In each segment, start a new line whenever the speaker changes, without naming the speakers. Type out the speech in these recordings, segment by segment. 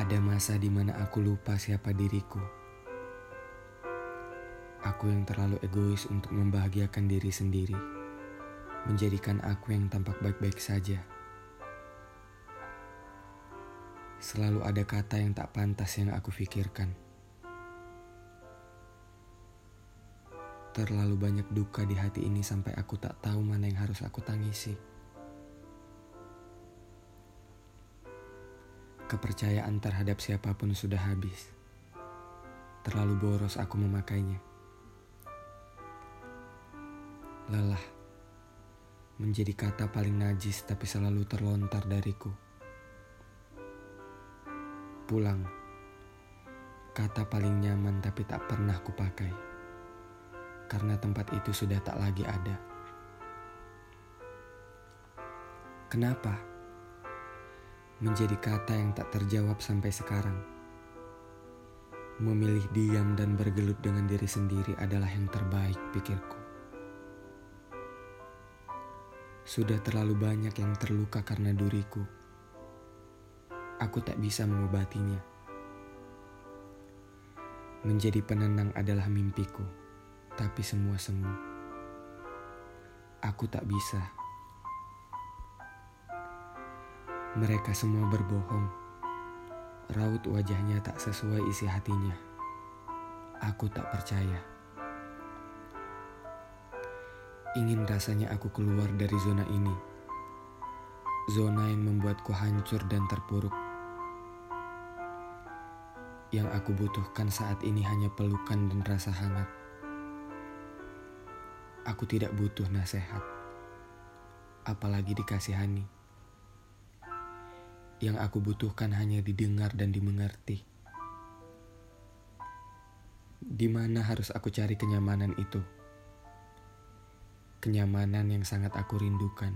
Ada masa di mana aku lupa siapa diriku. Aku yang terlalu egois untuk membahagiakan diri sendiri, menjadikan aku yang tampak baik-baik saja. Selalu ada kata yang tak pantas yang aku pikirkan. Terlalu banyak duka di hati ini sampai aku tak tahu mana yang harus aku tangisi. Kepercayaan terhadap siapa pun sudah habis. Terlalu boros aku memakainya. Lelah menjadi kata paling najis tapi selalu terlontar dariku. Pulang, kata paling nyaman tapi tak pernah kupakai. Karena tempat itu sudah tak lagi ada. Kenapa? Menjadi kata yang tak terjawab sampai sekarang. Memilih diam dan bergelut dengan diri sendiri adalah yang terbaik, pikirku. Sudah terlalu banyak yang terluka karena duriku. Aku tak bisa mengobatinya. Menjadi penenang adalah mimpiku, tapi semua semu. Aku tak bisa mereka semua berbohong. Raut wajahnya tak sesuai isi hatinya. Aku tak percaya. Ingin rasanya aku keluar dari zona ini. Zona yang membuatku hancur dan terpuruk. Yang aku butuhkan saat ini hanya pelukan dan rasa hangat. Aku tidak butuh nasihat, apalagi dikasihani. Yang aku butuhkan hanya didengar dan dimengerti. Di mana harus aku cari kenyamanan itu? Kenyamanan yang sangat aku rindukan.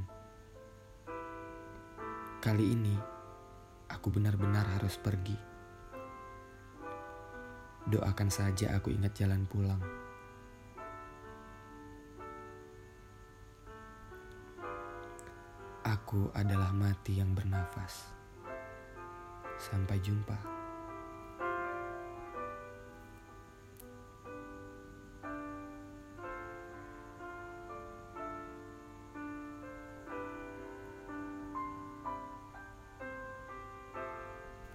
Kali ini, aku benar-benar harus pergi. Doakan saja aku ingat jalan pulang. Aku adalah mati yang bernafas. Sampai jumpa.